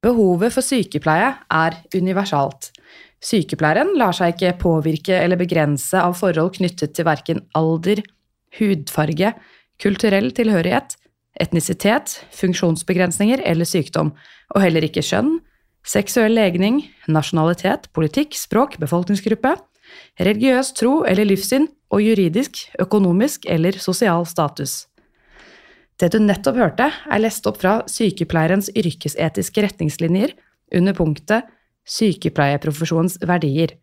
Behovet for sykepleie er universalt. Sykepleieren lar seg ikke påvirke eller begrense av forhold knyttet til verken alder, hudfarge, kulturell tilhørighet, etnisitet, funksjonsbegrensninger eller sykdom, og heller ikke kjønn, seksuell legning, nasjonalitet, politikk, språk, befolkningsgruppe, religiøs tro eller livssyn og juridisk, økonomisk eller sosial status. Det du nettopp hørte, er lest opp fra sykepleierens yrkesetiske retningslinjer under punktet Sykepleierprofesjonens verdier.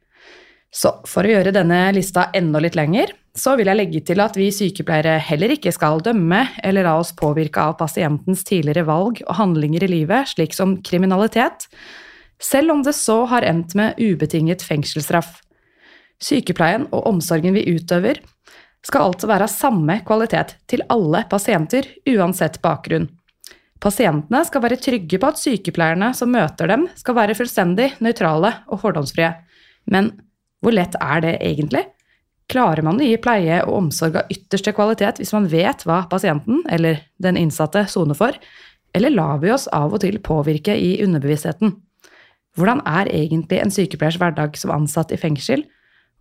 Så for å gjøre denne lista enda litt lenger, så vil jeg legge til at vi sykepleiere heller ikke skal dømme eller la oss påvirke av pasientens tidligere valg og handlinger i livet, slik som kriminalitet, selv om det så har endt med ubetinget fengselsstraff. Sykepleien og omsorgen vi utøver, skal altså være av samme kvalitet til alle pasienter, uansett bakgrunn. Pasientene skal være trygge på at sykepleierne som møter dem, skal være fullstendig nøytrale og fordomsfrie. Men hvor lett er det egentlig? Klarer man å gi pleie og omsorg av ytterste kvalitet hvis man vet hva pasienten, eller den innsatte, soner for, eller lar vi oss av og til påvirke i underbevisstheten? Hvordan er egentlig en sykepleiers hverdag som ansatt i fengsel,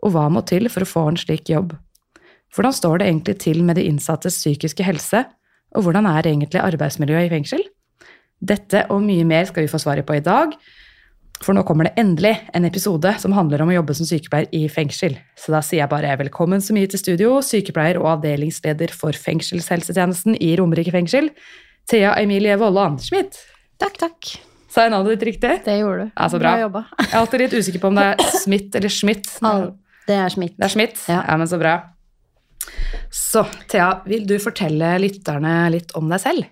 og hva må til for å få en slik jobb? Hvordan står det egentlig til med de innsattes psykiske helse, og hvordan er egentlig arbeidsmiljøet i fengsel? Dette og mye mer skal vi få svaret på i dag, for nå kommer det endelig en episode som handler om å jobbe som sykepleier i fengsel. Så da sier jeg bare velkommen så mye til studio, sykepleier og avdelingsleder for fengselshelsetjenesten i Romerike fengsel, Thea Emilie Vollan Schmidt. Takk, takk. Sa jeg navnet ditt riktig? Det gjorde du. Ja, så bra. Bra jobba. Jeg er alltid litt usikker på om det er Smith eller Schmidt. Det er Schmidt. Det er Schmidt? Ja. ja, men så bra. Så Thea, vil du fortelle lytterne litt om deg selv?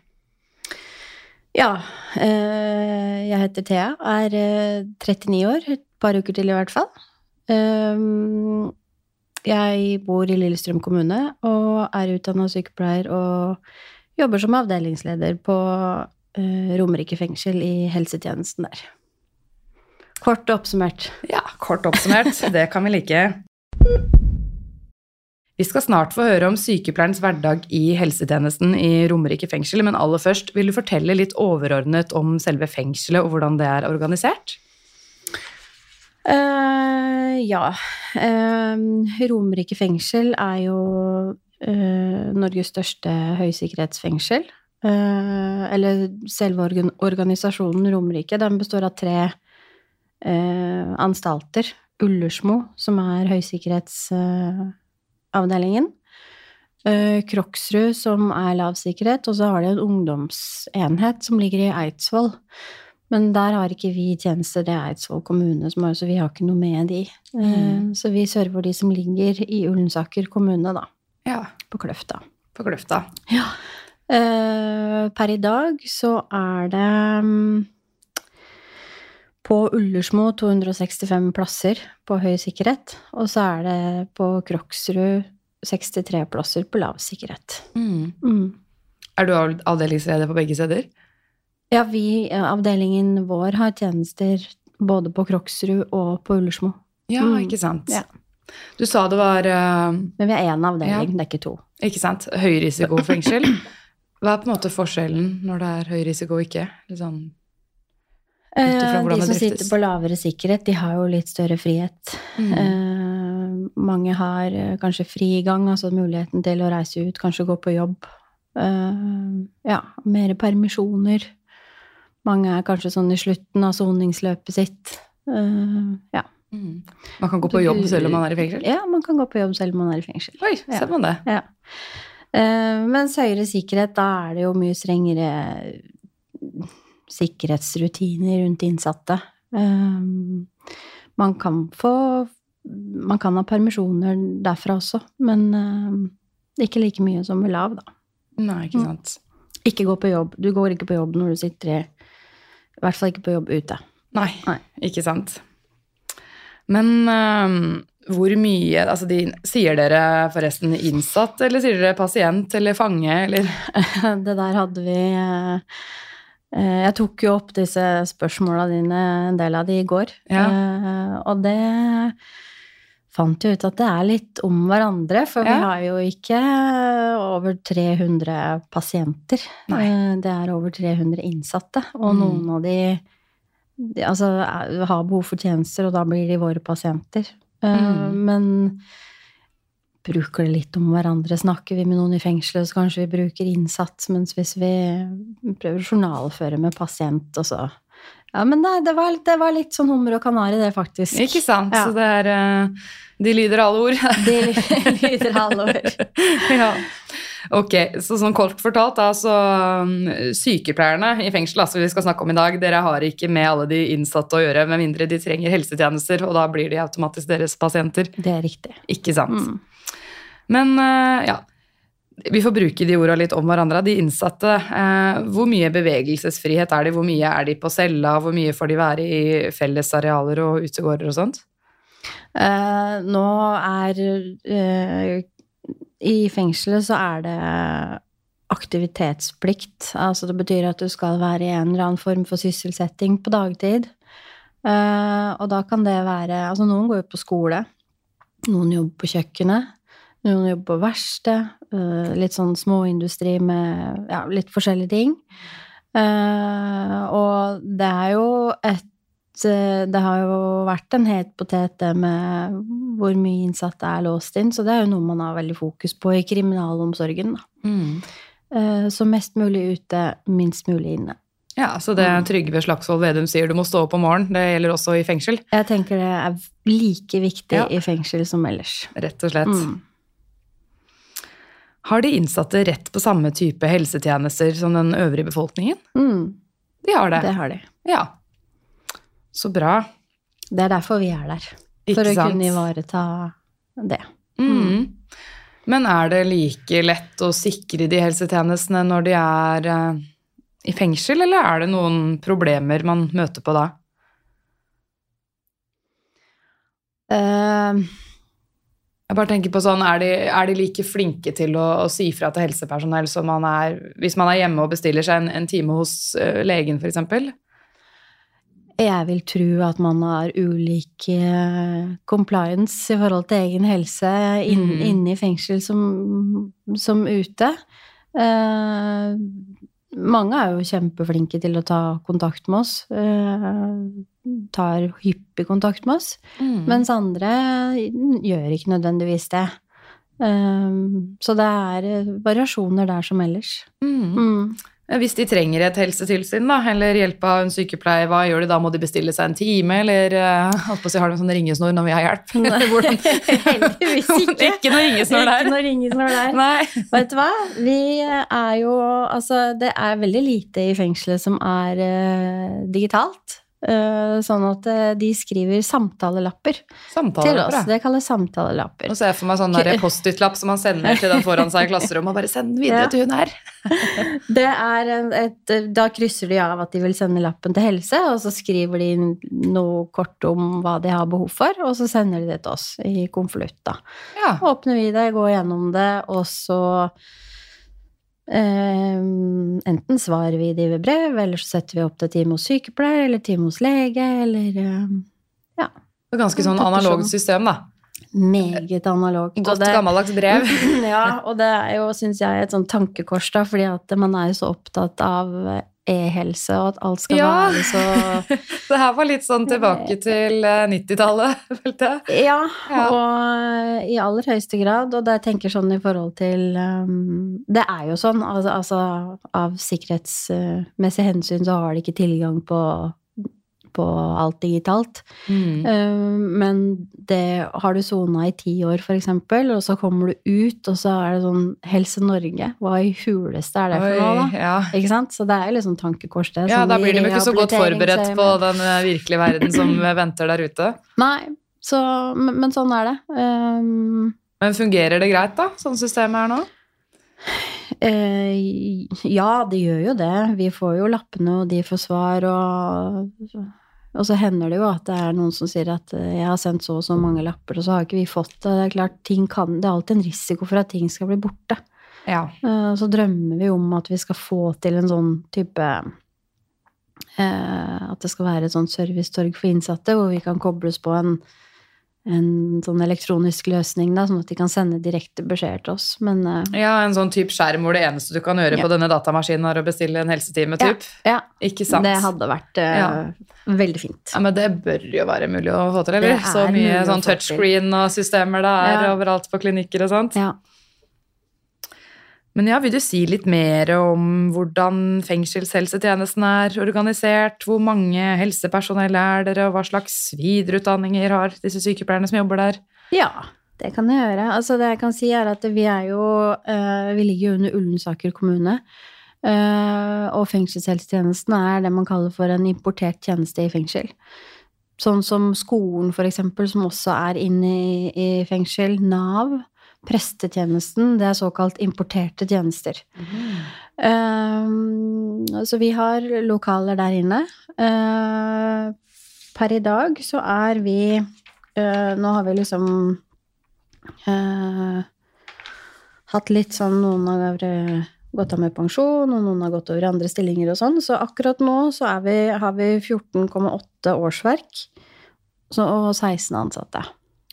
Ja. eh, jeg heter Thea, er eh, 39 år. Et par uker til, i hvert fall. Um, jeg bor i Lillestrøm kommune og er utdanna sykepleier og jobber som avdelingsleder på eh, Romerike fengsel i helsetjenesten der. Kort oppsummert. Ja, kort oppsummert. Det kan vi like. Vi skal snart få høre om sykepleierens hverdag i helsetjenesten i Romerike fengsel, men aller først, vil du fortelle litt overordnet om selve fengselet og hvordan det er organisert? Uh, ja. Uh, Romerike fengsel er jo uh, Norges største høysikkerhetsfengsel. Eller selve organ organisasjonen Romerike. Den består av tre anstalter. Ullersmo, som er høysikkerhetsavdelingen. Eh, Kroksrud, som er lavsikkerhet. Og så har de en ungdomsenhet som ligger i Eidsvoll. Men der har ikke vi tjenester, det er Eidsvoll kommune som har, så vi har ikke noe med de. Mm. Så vi server de som ligger i Ullensaker kommune, da, Ja, på Kløfta. på Kløfta. Ja. Eh, per i dag så er det mm, på Ullersmo 265 plasser på høy sikkerhet, og så er det på Kroksrud 63 plasser på lav sikkerhet. Mm. Er du av- avdelingsleder på begge steder? Ja, vi, avdelingen vår har tjenester både på Kroksrud og på Ullersmo. Ja, Mm. ikke sant. Ja. Du sa det var uh, Men vi er én avdeling, Ja. det er ikke to. ikke sant, høyrisikofengsel. Hva er på en måte forskjellen når det er høy risiko og ikke? Litt sånn, Ut ifra Eh, hvordan de som sitter på lavere sikkerhet, de har jo litt større frihet. mm. Eh, mange har eh, kanskje frigang, altså muligheten til å reise ut, kanskje gå på jobb. Eh, ja, mer permisjoner. Mange er kanskje sånn i slutten av soningsløpet sitt. Eh, ja. Mm. Man kan gå på jobb selv om man er i fengsel? ja, man kan gå på jobb selv om man er i fengsel. Oi, Ja. ser man det? Ja. Eh, mens høyere sikkerhet, da er det jo mye strengere sikkerhetsrutiner rundt innsatte. Eh, man kan få Man kan ha permisjoner derfra også, men eh, ikke like mye som ved lav, da. Nei, ikke Mm. sant. Ikke gå på jobb. Du går ikke på jobb når du sitter i I hvert fall ikke på jobb ute. Nei, Nei. ikke sant. Men um, hvor mye altså de, Sier dere forresten innsatt, eller sier dere pasient eller fange, eller Det der hadde vi eh, Jeg tok jo opp disse spørsmåla dine, en del av de i går. Ja. Eh, Og det fant jo ut at det er litt om hverandre, for vi har jo ikke over 300 pasienter. Nei. Eh, Det er over 300 innsatte, og Mm. noen av de, de altså, har behov for tjenester, og da blir de våre pasienter. Eh, Mm. Men bruker det litt om hverandre. Snakker vi med noen i fengselet, så kanskje vi bruker innsats, mens hvis vi prøver å journalføre med pasient, og så Ja, men det, det, var, det var litt sånn hummer og kanari, det, faktisk. Ikke sant? Ja. Så det er øh, De lyder alle ord. De lyder alle ord. ja. Ok, så sånn kort fortalt, da, så um, sykepleierne i fengsel, altså vi skal snakke om i dag, dere har ikke med alle de innsatte å gjøre, med mindre de trenger helsetjenester, og da blir de automatisk deres pasienter. Det er riktig. Ikke sant? Mm. Men eh, ja, vi får bruke de orda litt om hverandre. De innsatte, eh, hvor mye bevegelsesfrihet er de? Hvor mye er de på cella? Hvor mye får de være i fellesarealer og utegårder og sånt? Eh, nå er eh, I fengselet så er det aktivitetsplikt. Altså det betyr at du skal være i en eller annen form for sysselsetting på dagtid. Eh, og da kan det være Altså noen går jo på skole. Noen jobber på kjøkkenet. Noen jobber på verksted. eh, litt sånn småindustri med ja, litt forskjellige ting. Eh, og det er jo et eh, det har jo vært en het potet det med hvor mye innsatte er låst inn, så det er jo noe man har veldig fokus på i kriminalomsorgen. Da. Mm. Så mest mulig ute, minst mulig inne. Ja, så det Trygve Slagsvold Vedum sier du må stå opp om morgenen, det gjelder også i fengsel, Jeg tenker det er like viktig Ja. i fengsel som ellers. rett og slett. Mm. Har de innsatte rett på samme type helsetjenester som den øvrige befolkningen? Mm, De har det. det har de. Ja. Så bra. Det er derfor vi er der. Ikke For å sant? kunne ivareta det. Mm. Men er det like lett å sikre de helsetjenestene når de er eh, i fengsel, eller er det noen problemer man møter på da? Eh, Jeg bare tenker på sånn, Er de, er de like flinke til å, å si fra til helsepersonell som man er hvis man er hjemme og bestiller seg en, en time hos uh, legen, f.eks.? jeg vil tro at man har ulik eh, compliance i forhold til egen helse inn, Mm. inne i fengsel som, som ute. Eh, mange er jo kjempeflinke til å ta kontakt med oss. eh, tar hyppig kontakt med oss. Mm. Mens andre gjør ikke nødvendigvis det. Eh, så det er eh, variasjoner der som ellers. Mm. Mm. Hvis de trenger et helsetilsyn da, eller hjelp av en sykepleier, hva gjør de da? Må de bestille seg en time, eller uh, holdt på å si, har de sånn ringesnor når vi har hjelp? Hvordan? Heldigvis ikke. Ikke noe ringesnor der. Ikke noe ringesnor der. Nei. Vet du hva? Vi er jo Altså, det er veldig lite i fengselet som er uh, digitalt. Eh, sånn at eh, de skriver samtalelapper til Samtaler. oss. Det kalles samtalelapper. Nå ser jeg for meg sånn Post-It-lapp som man sender til den foran seg i klasserommet, og bare send den videre Ja. til hun her. Det er et, da krysser de av at de vil sende lappen til helse, og så skriver de noe kort om hva de har behov for, og så sender de det til oss i konvolutt. da. Ja. Åpner vi det, går gjennom det, og så eh, Enten svarer vi de ved brev, eller så setter vi opp til time hos sykepleier, eller time hos lege, eller ja. Det er Ganske sånn analogt system, da. Meget analogt. Godt det- gammeldags brev. ja, og det er jo, syns jeg, et sånn tankekors, da, fordi at man er jo så opptatt av e-helse, og at alt skal Ja. være så Det her var litt sånn tilbake til eh, 90-tallet, følte jeg. Ja, Ja. og i aller høyeste grad. Og det jeg tenker sånn i forhold til um, Det er jo sånn, altså, altså av sikkerhetsmessig hensyn så har de ikke tilgang på, på alt digitalt. Mm. Um, men det har du sona i ti år, for eksempel, og så kommer du ut, og så er det sånn Helse Norge, hva i huleste er det for noe, da? Ja. Ikke sant? Så det er jo liksom tankekors, det. ja, da blir de ikke så godt forberedt på den eh, virkelige verden som venter der ute. Nei, så, men, men sånn er det. Um, Men fungerer det greit, da, sånn systemet er nå? Eh, ja, det gjør jo det. Vi får jo lappene, og de får svar, og, og så hender det jo at det er noen som sier at eh, jeg har sendt så og så mange lapper, og så har ikke vi fått det. Det er klart, ting kan, det er alltid en risiko for at ting skal bli borte. Ja. Eh, Så drømmer vi om at vi skal få til en sånn type eh, At det skal være et sånt servicetorg for innsatte, hvor vi kan kobles på en, en sånn elektronisk løsning, da, sånn at de kan sende direkte beskjeder til oss. Men uh, ja, en sånn type skjerm hvor det eneste du kan gjøre Ja. på denne datamaskinen, er å bestille en helsetime, Ja. typ. ja, Ikke sant? det hadde vært uh, Ja. veldig fint. Ja, men det bør jo være mulig å få til, eller? Så mye sånn touchscreen og systemer det er Ja. overalt på klinikker og sånt. Ja. Men ja, vil du si litt mer om hvordan fengselshelsetjenesten er organisert? Hvor mange helsepersonell er dere, og hva slags videreutdanninger har disse sykepleierne som jobber der? Ja, det kan jeg gjøre. Altså, det jeg kan si er at vi er jo eh, Vi ligger jo under Ullensaker kommune. eh, og fengselshelsetjenesten er det man kaller for en importert tjeneste i fengsel. Sånn som skolen, for eksempel, som også er inne i, i fengsel. Nav. Prestetjenesten. Det er såkalt importerte tjenester. Um, så vi har lokaler der inne. Uh, per i dag så er vi uh, Nå har vi liksom uh, hatt litt sånn Noen har uh, gått av med pensjon, og noen har gått over i andre stillinger og sånn. Så akkurat nå så vi, har vi 14,8 årsverk og 16 ansatte.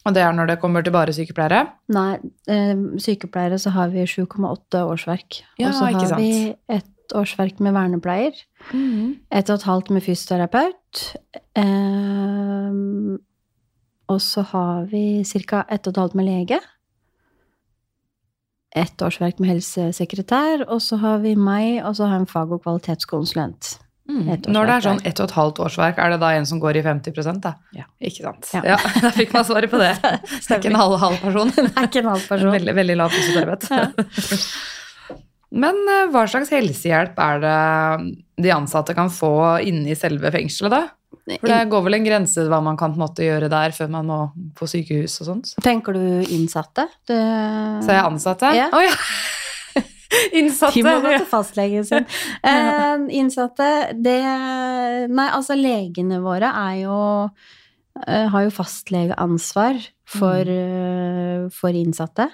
Og det er når det kommer til bare sykepleiere? Nei, eh, sykepleiere så har vi 7,8 årsverk. Ja, og så har sant. vi et årsverk med vernepleier. Et og et halvt med fysioterapeut. ehm, og så har vi ca. ett og et halvt med lege. Ett årsverk med helsesekretær. Og så har vi meg, og så har jeg en fag- og kvalitetskonsulent. Et Når det er sånn ett og et halvt årsverk, er det da en som går i 50 da? Ja. Ikke sant? Ja. Ja, da fikk man svaret på det. Det er ikke en halv, halv person. Det er ikke en halv person. Veldig, veldig lav fysioterapeut. Men eh, hva slags helsehjelp er det de ansatte kan få inne i selve fengselet, da? For det går vel en grense hva man kan på en måte gjøre der før man må på sykehus og sånt. Tenker du innsatte? Det... Så er jeg ansatte? Ja. Å ja! Innsatte! De må gå til fastlegen sin. Eh, innsatte, det Nei, altså legene våre er jo eh, Har jo fastlegeansvar for, mm. for innsatte.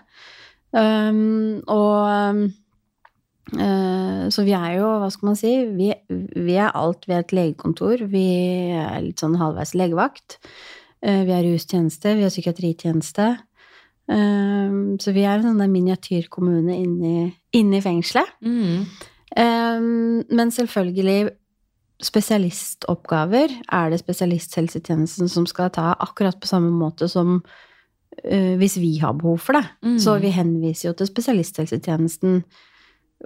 Um, og eh, Så vi er jo, hva skal man si, vi, vi er alt. Vi er et legekontor. Vi er litt sånn halvveis legevakt. Eh, vi har rustjeneste, vi har psykiatritjeneste. Um, så vi er en sånn miniatyrkommune inni, inni fengselet. Mm. Um, men selvfølgelig spesialistoppgaver er det spesialisthelsetjenesten som skal ta akkurat på samme måte som uh, hvis vi har behov for det. Mm. Så vi henviser jo til spesialisthelsetjenesten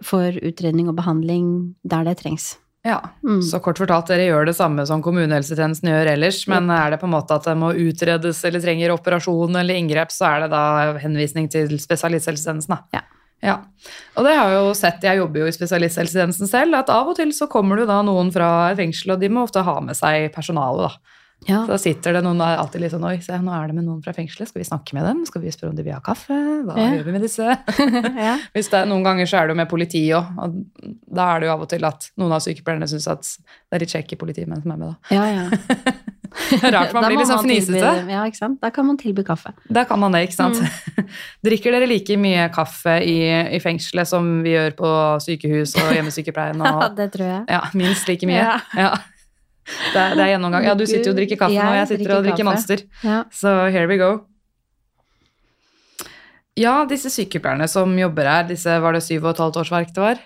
for utredning og behandling der det trengs. Ja, Mm. så kort fortalt, dere gjør det samme som kommunehelsetjenesten gjør ellers, men er det på en måte at det må utredes eller trenger operasjon eller inngrep, så er det da henvisning til spesialisthelsetjenesten, da. Ja. Ja, og det har jeg jo sett, jeg jobber jo i spesialisthelsetjenesten selv, at av og til så kommer det da noen fra et fengsel, og de må ofte ha med seg personalet, da. Ja. Så sitter det noen og er alltid litt sånn, oi, se, nå er det med noen fra fengselet, skal vi snakke med dem? Skal vi spørre om de vil ha kaffe? Hva Ja. gjør vi med disse? ja. Hvis det er, noen ganger så er det jo med politi òg, og da er det jo av og til at noen av sykepleierne syns at det er litt kjekke politimenn som er med, da. ja, ja. Rart man blir litt sånn fnisete. Ja, ikke sant. Da kan man tilby kaffe. Da kan man det, ikke sant. Mm. Drikker dere like mye kaffe i, i fengselet som vi gjør på sykehus og hjemmesykepleien? Ja, det tror jeg. ja, minst like mye. Ja. Det, er, det er gjennomgang. Ja, du sitter jo og drikker kaffe nå, og jeg sitter og drikker. Monster. Ja. Så here we go. Ja, disse sykepleierne som jobber her, disse var det syv og et halvt årsverk det var?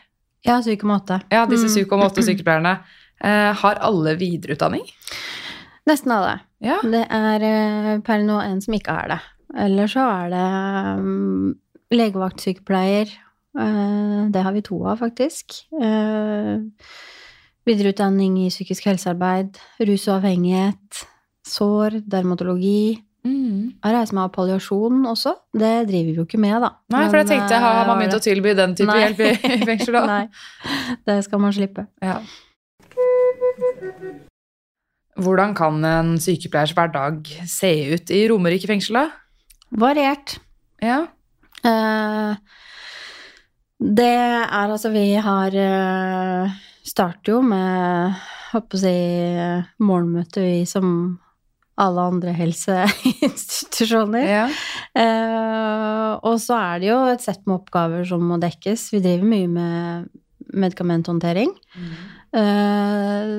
Ja, syv komma åtte. Ja, disse Mm. 7,8 sykepleierne. Eh, har alle videreutdanning? Nesten alle. Ja. Det er eh, per nå en som ikke har det. Eller så er det um, legevaktsykepleier. Uh, det har vi to av, faktisk. Eh, videreutdanning i psykisk helsearbeid, rus og avhengighet, sår, dermatologi. Mm. Jeg reiser meg av palliasjon også. Det driver vi jo ikke med, da. Nei, for jeg tenkte, har man eh, begynt å tilby den type Nei. hjelp i, i fengsel da? Nei, det skal man slippe. Ja. Hvordan kan en sykepleiers hverdag se ut i Romerike fengsel da? Variert. Ja. Eh, Det er altså Vi har eh, Starter jo med Holdt å si morgenmøte, vi som alle andre helseinstitusjoner. Ja. Eh, og så er det jo et sett med oppgaver som må dekkes. Vi driver mye med medikamenthåndtering. Eh,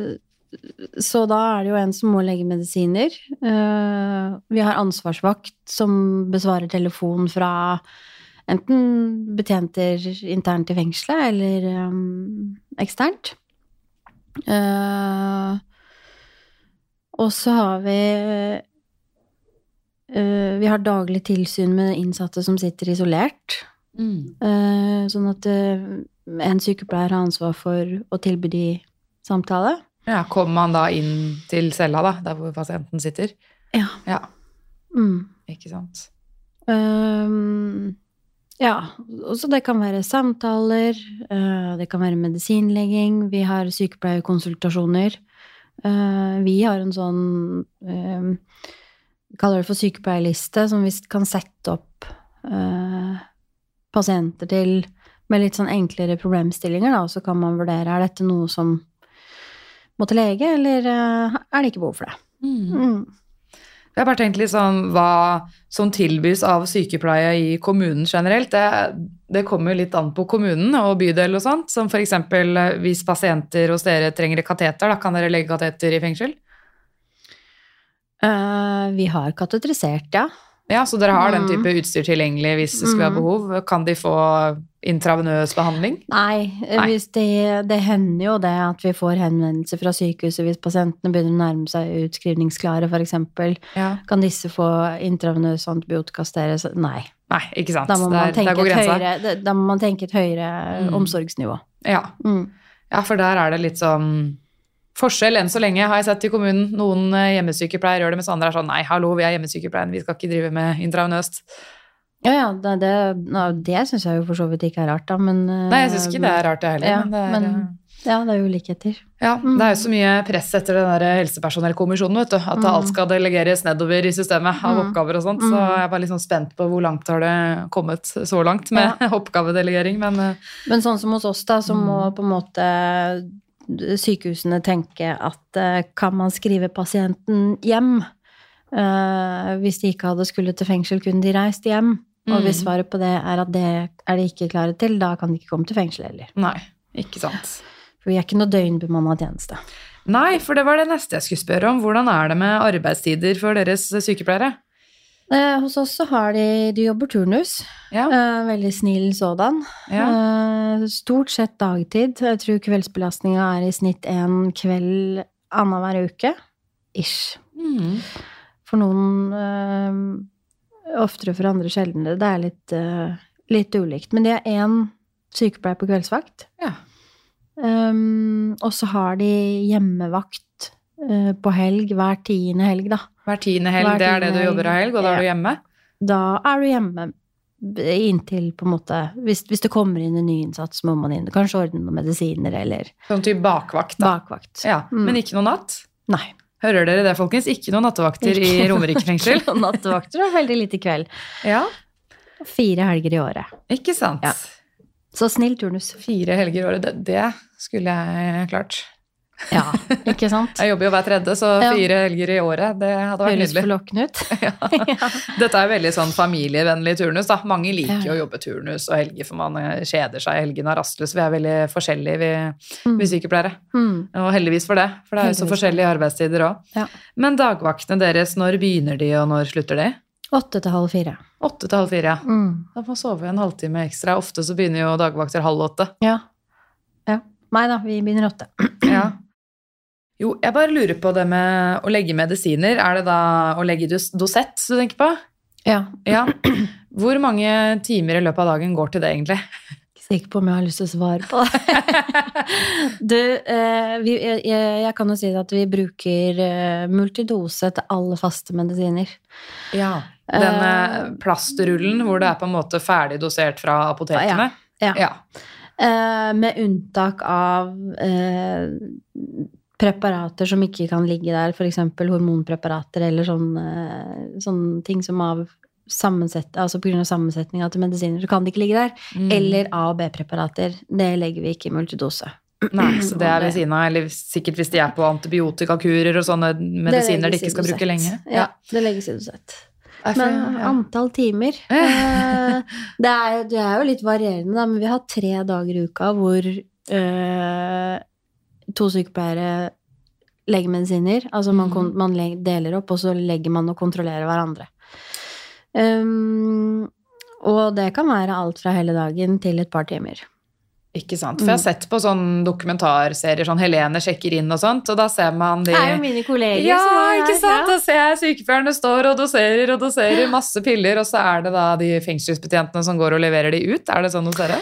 så da er det jo en som må legge medisiner. Eh, vi har ansvarsvakt som besvarer telefon fra enten betjenter internt i fengselet eller um, eksternt. Uh, og så har vi uh, Vi har daglig tilsyn med innsatte som sitter isolert. Mm. Uh, sånn at en sykepleier har ansvar for å tilby de samtale. Ja, Kommer man da inn til cella, da, der hvor pasienten sitter? Ja. Ja, Mm. ikke sant. Um, ja, så det kan være samtaler, eh, det kan være medisinlegging, vi har sykepleierkonsultasjoner. Eh, vi har en sånn eh, Vi kaller det for sykepleierliste, som vi kan sette opp pasienter til med litt sånn enklere problemstillinger, da, så kan man vurdere er dette noe som må til lege, eller er det ikke behov for det. Mm. Jeg har bare tenkt litt sånn hva som tilbys av sykepleie i kommunen generelt. Det, det kommer jo litt an på kommunen og bydel og sånt. Som eksempel eh, hvis pasienter hos dere trenger kateter, da kan dere legge kateter i fengsel? Uh, vi har kateterisert, ja. Ja, så dere har den Mm. type utstyr tilgjengelig hvis det skulle være Mm. behov. Kan de få intravenøs behandling? Nei, Nei. Det, det hender jo det at vi får henvendelser fra sykehuset hvis pasientene begynner å nærme seg utskrivningsklare, f.eks. Ja. Kan disse få intravenøs antibiotikasteres? Nei. Nei, ikke sant. Da må, man der, der tenke et høyere, da- da må man tenke et høyere Mm. omsorgsnivå. Ja. Mm. ja, for der er det litt sånn Forskjell enn så lenge har jeg sett i kommunen. Noen eh, hjemmesykepleiere gjør det, mens andre er sånn nei, hallo, vi er hjemmesykepleien, vi skal ikke drive med intravenøst. Ja, ja, det, det, det syns jeg jo for så vidt ikke er rart, da, men eh, Nei, jeg syns ikke det er rart, det heller. Ja, men det er, men- eh, Ja, det er jo likheter. Ja, Mm. det er jo så mye press etter den der helsepersonellkommisjonen, vet du. At Mm. alt skal delegeres nedover i systemet av Mm. oppgaver og sånt. Så Mm. jeg var litt sånn spent på hvor langt har det kommet så langt med oppgavedelegering. Men eh, Men sånn som hos oss, da, så må Mm. på en måte sykehusene tenke at kan man skrive pasienten hjem? Uh, hvis de ikke hadde skulle til fengsel, kunne de reist hjem. Og hvis Mm. svaret på det er at det er de ikke klare til, da kan de ikke komme til fengsel heller. nei, ikke sant. For vi er ikke noe døgnbemanna tjeneste. Nei, for det var det neste jeg skulle spørre om. Hvordan er det med arbeidstider for deres sykepleiere? Eh, hos oss så har de De jobber turnus. Ja, Eh, veldig snill sådan. ja. Eh, stort sett dagtid. Jeg tror kveldsbelastninga er i snitt én kveld annenhver uke. Ish. Mm. For noen eh, oftere, for andre sjeldnere. Det er litt, uh, litt ulikt. Men de er én sykepleier på kveldsvakt. ja. Um, og så har de hjemmevakt uh, på helg hver tiende helg, da. Hver tiende helg, Hver det er det du helg. jobber av helg, og da er du hjemme? Da er du hjemme inntil på en måte Hvis, hvis det kommer inn en ny innsats, må man inn. Kanskje ordne noen medisiner eller Sånn type bakvakt, da. bakvakt. Ja, Mm. Men ikke noe natt? Nei. Hører dere det, folkens? Ikke noen nattevakter i Ikke Romerike fengsel? noen nattevakter og veldig lite kveld. Ja, Fire helger i året. ikke sant? Ja. Så snill turnus. Fire helger i året, det, det skulle jeg klart. Ja, ikke sant? Jeg jobber jo hver tredje, så fire helger i året, det hadde vært nydelig. Ja. Dette er veldig sånn familievennlig turnus, da. Mange liker Ja. å jobbe turnus og helger, for man eh, kjeder seg i helgene og rastløs. Vi er veldig forskjellige, vi, Mm. vi sykepleiere. Mm. Og heldigvis for det, for det er jo så forskjellige arbeidstider òg. Ja. Men dagvaktene deres, når begynner de, og når slutter de? Åtte til halv fire. Åtte til halv fire, ja. Mm. Da får man sove en halvtime ekstra. Ofte så begynner jo dagvakter halv åtte. Ja. ja. Nei da, vi begynner åtte. Ja. Jo, jeg bare lurer på det med å legge medisiner. Er det da å legge Dosett du tenker på? Ja. Ja. Hvor mange timer i løpet av dagen går til det, egentlig? Ikke sikker på om jeg har lyst til å svare på det. du, eh, vi, jeg, jeg kan jo si at vi bruker eh, multidose til alle faste medisiner. Ja. Den eh, plastrullen hvor det er på en måte ferdig dosert fra apotekene? Ja. Ja. Eh, med unntak av eh, preparater som ikke kan ligge der, f.eks. hormonpreparater eller sånne, sånne ting som av sammensett, altså av sammensetninga til medisiner, så kan det ikke ligge der. Mm. Eller A- og B-preparater. Det legger vi ikke i multidose. Nei, så det er ved siden av, eller sikkert hvis de er på antibiotikakurer og sånne medisiner de ikke skal bruke lenge. Ja, det legges i dosett. Nei, Men antall timer eh, det, er, det er jo litt varierende, da, men vi har tre dager i uka hvor eh, to sykepleiere legger medisiner. Altså man, mm. man deler opp, og så legger man og kontrollerer hverandre. Um, og det kan være alt fra hele dagen til et par timer. Ikke sant. For jeg har sett på sånn dokumentarserier, sånn Helene sjekker inn og sånt, og da ser man de Det er jo mine kolleger Ja, som er ikke sant? ja. Da ser jeg sykepleierne står og doserer og doserer masse piller, og så er det da de fengselsbetjentene som går og leverer de ut. Er det sånn hos dere?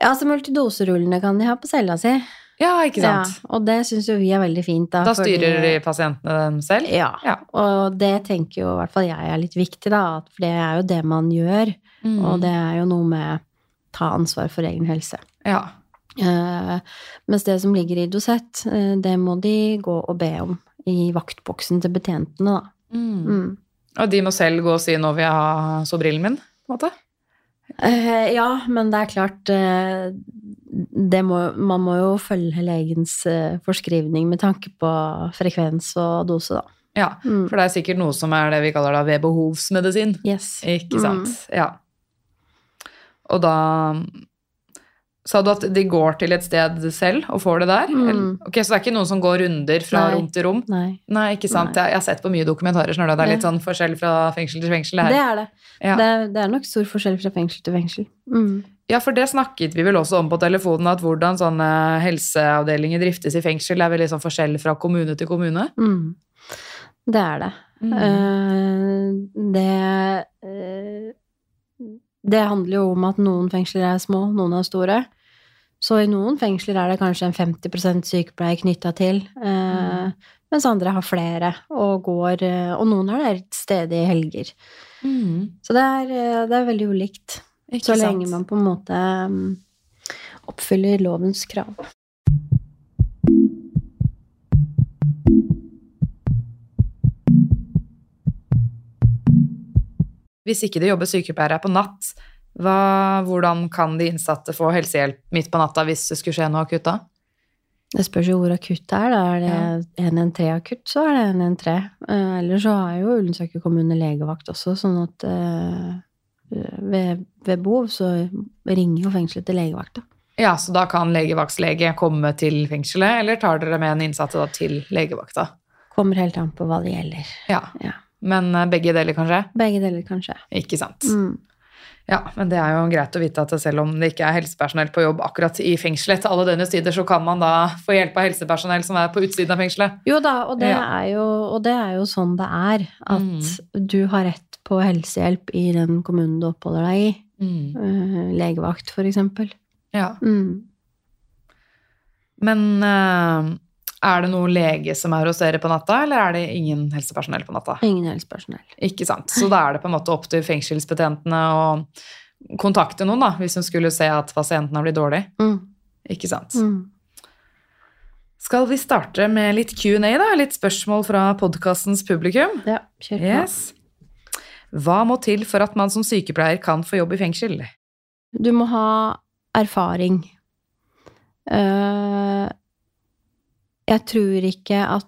Ja, så multidoserullene kan de ha på cella si. Ja, ikke sant. Ja, og det syns jo vi er veldig fint. Da, Da fordi- styrer de pasientene dem selv? Ja. Ja. Og det tenker jo i hvert fall jeg er litt viktig, da. For det er jo det man gjør. Mm. Og det er jo noe med ta ansvar for egen helse. Ja. Eh, mens det som ligger i dosett, eh, det må de gå og be om i vaktboksen til betjentene, da. Mm. Mm. Og de må selv gå og si 'nå vil jeg ha Sobrillen min'? på en måte? Eh, ja, men det er klart uh, det må, Man må jo følge legens uh, forskrivning med tanke på frekvens og dose, da. Ja, Mm. for det er sikkert noe som er det vi kaller da ved behovsmedisin. Yes. Ikke sant? Mm. Ja. Og da Sa du at de går til et sted selv og får det der? Mm. Ok, Så det er ikke noen som går runder fra Nei. rom til rom? Nei. Nei, ikke sant. Nei. Jeg, har sett på mye dokumentarer, du. Det er litt sånn forskjell fra fengsel til fengsel. Det Det er det. Ja. Det, det er nok stor forskjell fra fengsel til fengsel. Mm. ja, for det snakket vi vel også om på telefonen, at hvordan sånne helseavdelinger driftes i fengsel, er veldig sånn forskjell fra kommune til kommune. Mm. Det er det. Mm. Eh, det eh, Det handler jo om at noen fengsler er små, noen er store. Så i noen fengsler er det kanskje en 50% sykepleier knytta til, eh, mens andre har flere og går eh, Og noen har det sted i helger. Mm. Så det er, eh, det er veldig ulikt. Ikke Så sant? lenge man på en måte mm, oppfyller lovens krav. Hvis ikke det jobber sykepleiere på natt, hva, hvordan kan de innsatte få helsehjelp midt på natta hvis det skulle skje noe akutt da? Det spørs jo hvor akutt det er. Da er det 113-akutt, så er det 113. Uh, Eller så har jo Ullensaker kommune legevakt også, sånn at uh, ved, ved behov så ringer jo fengselet til legevakta. Ja, så da kan legevaktslege komme til fengselet, eller tar dere med en innsatte da til legevakta? Kommer helt an på hva det gjelder. Ja, Ja. Men eh, begge deler kanskje? Begge deler, kanskje. Ikke sant? Mm. Ja, men det er jo greit å vite at selv om det ikke er helsepersonell på jobb akkurat i fengselet til alle døgnets tider, så kan man da få hjelp av helsepersonell som er på utsiden av fengselet. Jo da, og det, Ja. er jo, og det er jo sånn det er. At du har rett på helsehjelp i den kommunen du oppholder deg i. Mm. legevakt, for eksempel. Ja. Mm. Men eh, er det noe lege som er hos dere på natta, eller er det ingen helsepersonell på natta? Ingen helsepersonell. Ikke sant. Så da er det på en måte opp til fengselsbetjentene å kontakte noen, da, hvis hun skulle se at pasienten har blitt dårlig. Mm. Ikke sant. Mm. Skal vi starte med litt Q&A, da? Litt spørsmål fra podkastens publikum? Ja, kjør på. Yes. Hva må til for at man som sykepleier kan få jobb i fengsel? Du må ha erfaring. Eh, jeg tror ikke at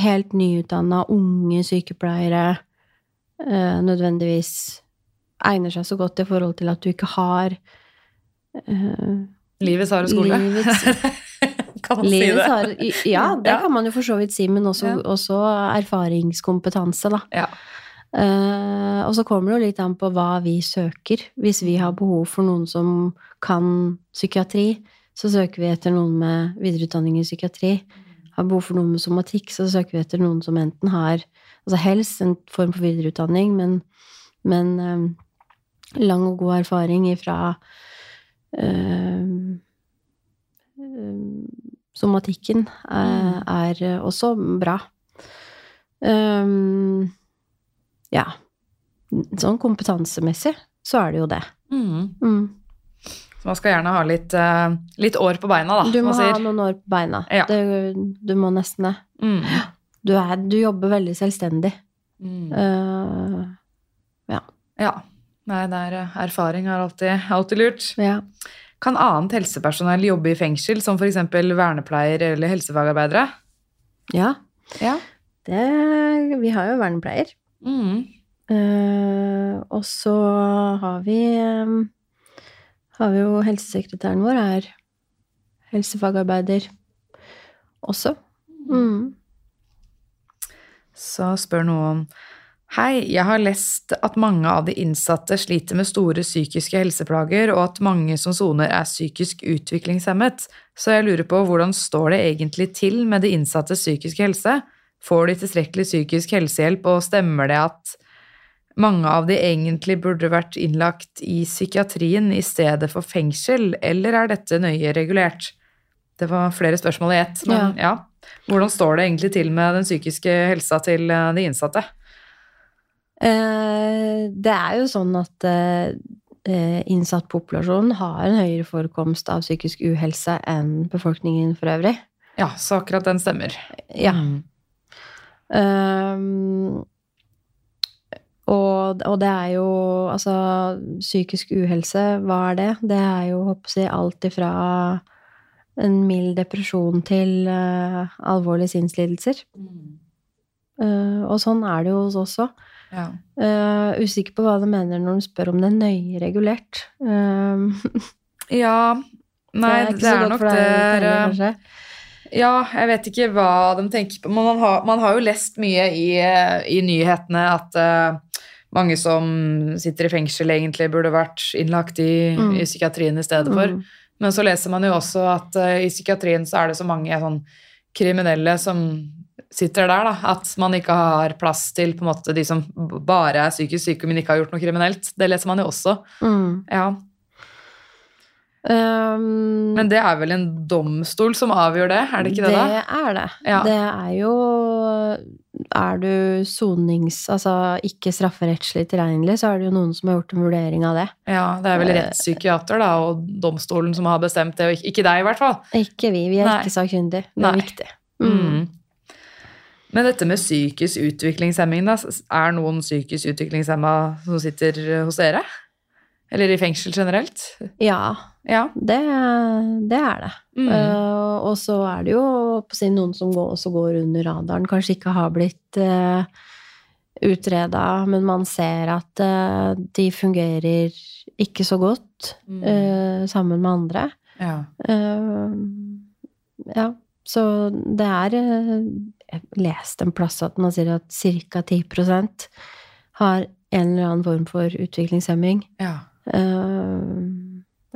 helt nyutdanna unge sykepleiere eh, nødvendigvis egner seg så godt i forhold til at du ikke har eh, Livets harde skole? Livets- kan man si det? Har, Ja, det Ja. kan man jo for så vidt si, men også, Ja. også erfaringskompetanse, da. Ja. Uh, og så kommer det jo litt an på hva vi søker. Hvis vi har behov for noen som kan psykiatri, så søker vi etter noen med videreutdanning i psykiatri. Har behov for noe med somatikk, så søker vi etter noen som enten har altså helst en form for videreutdanning, men, men um, lang og god erfaring ifra eh, somatikken er, er også bra. Um, ja. Sånn kompetansemessig så er det jo det. Mm. Mm. Så man skal gjerne ha litt, uh, litt år på beina, da, Du må ha noen år på beina. Ja. Det, du må nesten det. Mm. Du, er, du jobber veldig selvstendig. Mm. Uh, Ja. Nei, det er eh, erfaring er alltid, alltid lurt. Ja. Kan annet helsepersonell jobbe i fengsel, som f.eks. vernepleier eller helsefagarbeidere? ja. Ja. Det, vi har jo vernepleier. Mm. Uh, og så har vi eh, Har vi jo helsesekretæren vår er helsefagarbeider også. Mm. Så spør noen Hei, jeg har lest at mange av de innsatte sliter med store psykiske helseplager, og at mange som soner er psykisk utviklingshemmet, så jeg lurer på hvordan står det egentlig til med de innsattes psykiske helse? Får de tilstrekkelig psykisk helsehjelp, og stemmer det at mange av de egentlig burde vært innlagt i psykiatrien i stedet for fengsel, eller er dette nøye regulert? Det var flere spørsmål i ett, men ja. Hvordan står det egentlig til med den psykiske helsa til eh, de innsatte? Eh, det er jo sånn at eh, eh, innsattpopulasjonen har en høyere forekomst av psykisk uhelse enn befolkningen for øvrig. Ja, så akkurat den stemmer. Ja. Mm. Um, og, og det er jo altså Psykisk uhelse, hva er det? Det er jo håper jeg, alt ifra en mild depresjon til uh, alvorlige sinnslidelser. Uh, og sånn er det jo hos oss også. Ja. Uh, usikker på hva du mener når du spør om det er nøye regulert. Ja Nei, ikke det er nok det er. Ja, jeg vet ikke hva de tenker på. Men man har, man har jo lest mye i, i nyhetene at eh, mange som sitter i fengsel, egentlig burde vært innlagt i, Mm. i psykiatrien i stedet for. Mm. Men så leser man jo også at uh, i psykiatrien så er det så mange sånn kriminelle som sitter der, da. At man ikke har plass til på en måte de som bare er psykisk syke, men ikke har gjort noe kriminelt. Det leser man jo også. Mm. Ja. Um, Men det er vel en domstol som avgjør det, er det ikke det, da? Det er det. Ja. Det er jo Er du sonings... Altså ikke strafferettslig tilregnelig, så er det jo noen som har gjort en vurdering av det. Ja, det er vel Eh. rettspsykiater da, og domstolen som har bestemt det, og ikke, deg i hvert fall. Ikke vi. Vi er Nei. ikke sakkyndige. Det Nei. er viktig. Mm. Mm. Men dette med psykisk utviklingshemming, da, er noen psykisk utviklingshemma som sitter hos dere? Eller i fengsel generelt? Ja, Ja. det, det er det. Mm. Uh, og så er det jo si, noen som går, også går under radaren, kanskje ikke har blitt uh, utreda, men man ser at uh, de fungerer ikke så godt Mm. uh, sammen med andre. ja. Eh, ja, så det er eh, Jeg leste en plass at man sier at ca. 10% har en eller annen form for utviklingshemming. ja. Eh,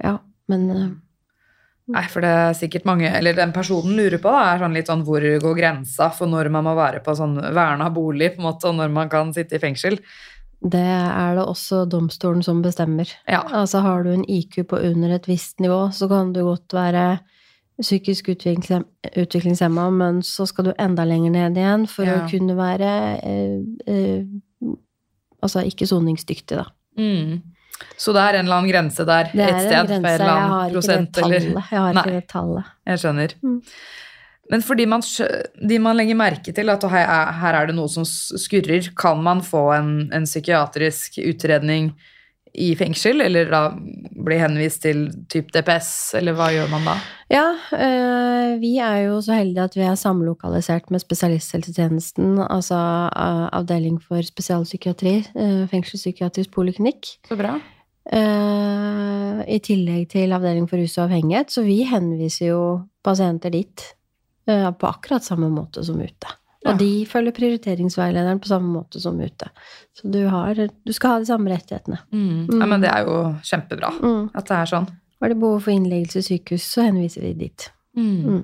ja, men uh, Nei, for det er sikkert mange Eller den personen lurer på, da, er sånn litt sånn hvor går grensa for når man må være på sånn verna bolig, på en måte, og når man kan sitte i fengsel? det er det også domstolen som bestemmer. Ja. Altså har du en IQ på under et visst nivå, så kan du godt være psykisk utviklingshemma, men så skal du enda lenger ned igjen for Ja. å kunne være eh, eh, Altså ikke soningsdyktig, da. Mm. Så det er en eller annen grense der er et sted en grense. en Jeg har ikke det tallet. eller Jeg har Nei. ikke det tallet. Jeg skjønner. Mm. Men fordi man, de man legger merke til at her er, er det noe som skurrer, kan man få en, en psykiatrisk utredning i fengsel, eller da bli henvist til typ DPS, eller hva gjør man da? Ja, øh, vi er jo så heldige at vi er samlokalisert med spesialisthelsetjenesten, altså øh, avdeling for spesialpsykiatri, øh, fengselspsykiatrisk poliklinikk. Så bra. I tillegg til avdeling for rus og avhengighet, så vi henviser jo pasienter dit på akkurat samme måte som ute. Og Ja. de følger prioriteringsveilederen på samme måte som ute. Så du, har, du skal ha de samme rettighetene. Mm. Ja, men det er jo kjempebra Mm. at det er sånn. Har det behov for innleggelse i sykehus, så henviser vi dit. Mm.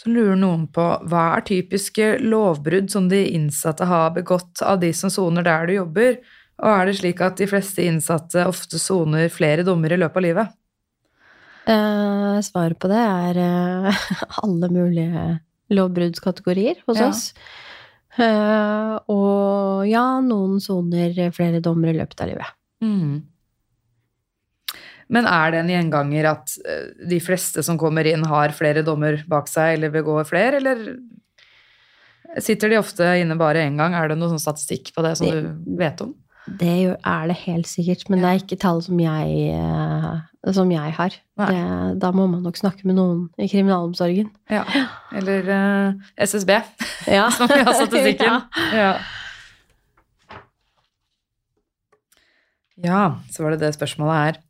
Så lurer noen på hva er typiske lovbrudd som de innsatte har begått av de som soner der du jobber, og er det slik at de fleste innsatte ofte soner flere dommer i løpet av livet? Eh, svaret på det er eh, alle mulige lovbruddskategorier hos Ja. oss. Uh, og ja, noen soner flere dommer i løpet av livet. Mm. Men er det en gjenganger at eh, de fleste som kommer inn, har flere dommer bak seg eller begår flere, eller Sitter de ofte inne bare én gang? Er det noen sånn statistikk på det som du vet om? Det er det helt sikkert, men det er ikke tall som jeg, eh, som jeg har. Det, da må man nok snakke med noen i kriminalomsorgen. Ja. Eller uh, SSB, Ja. som vi har statistikken. Ja. Ja. ja, så var det det spørsmålet her.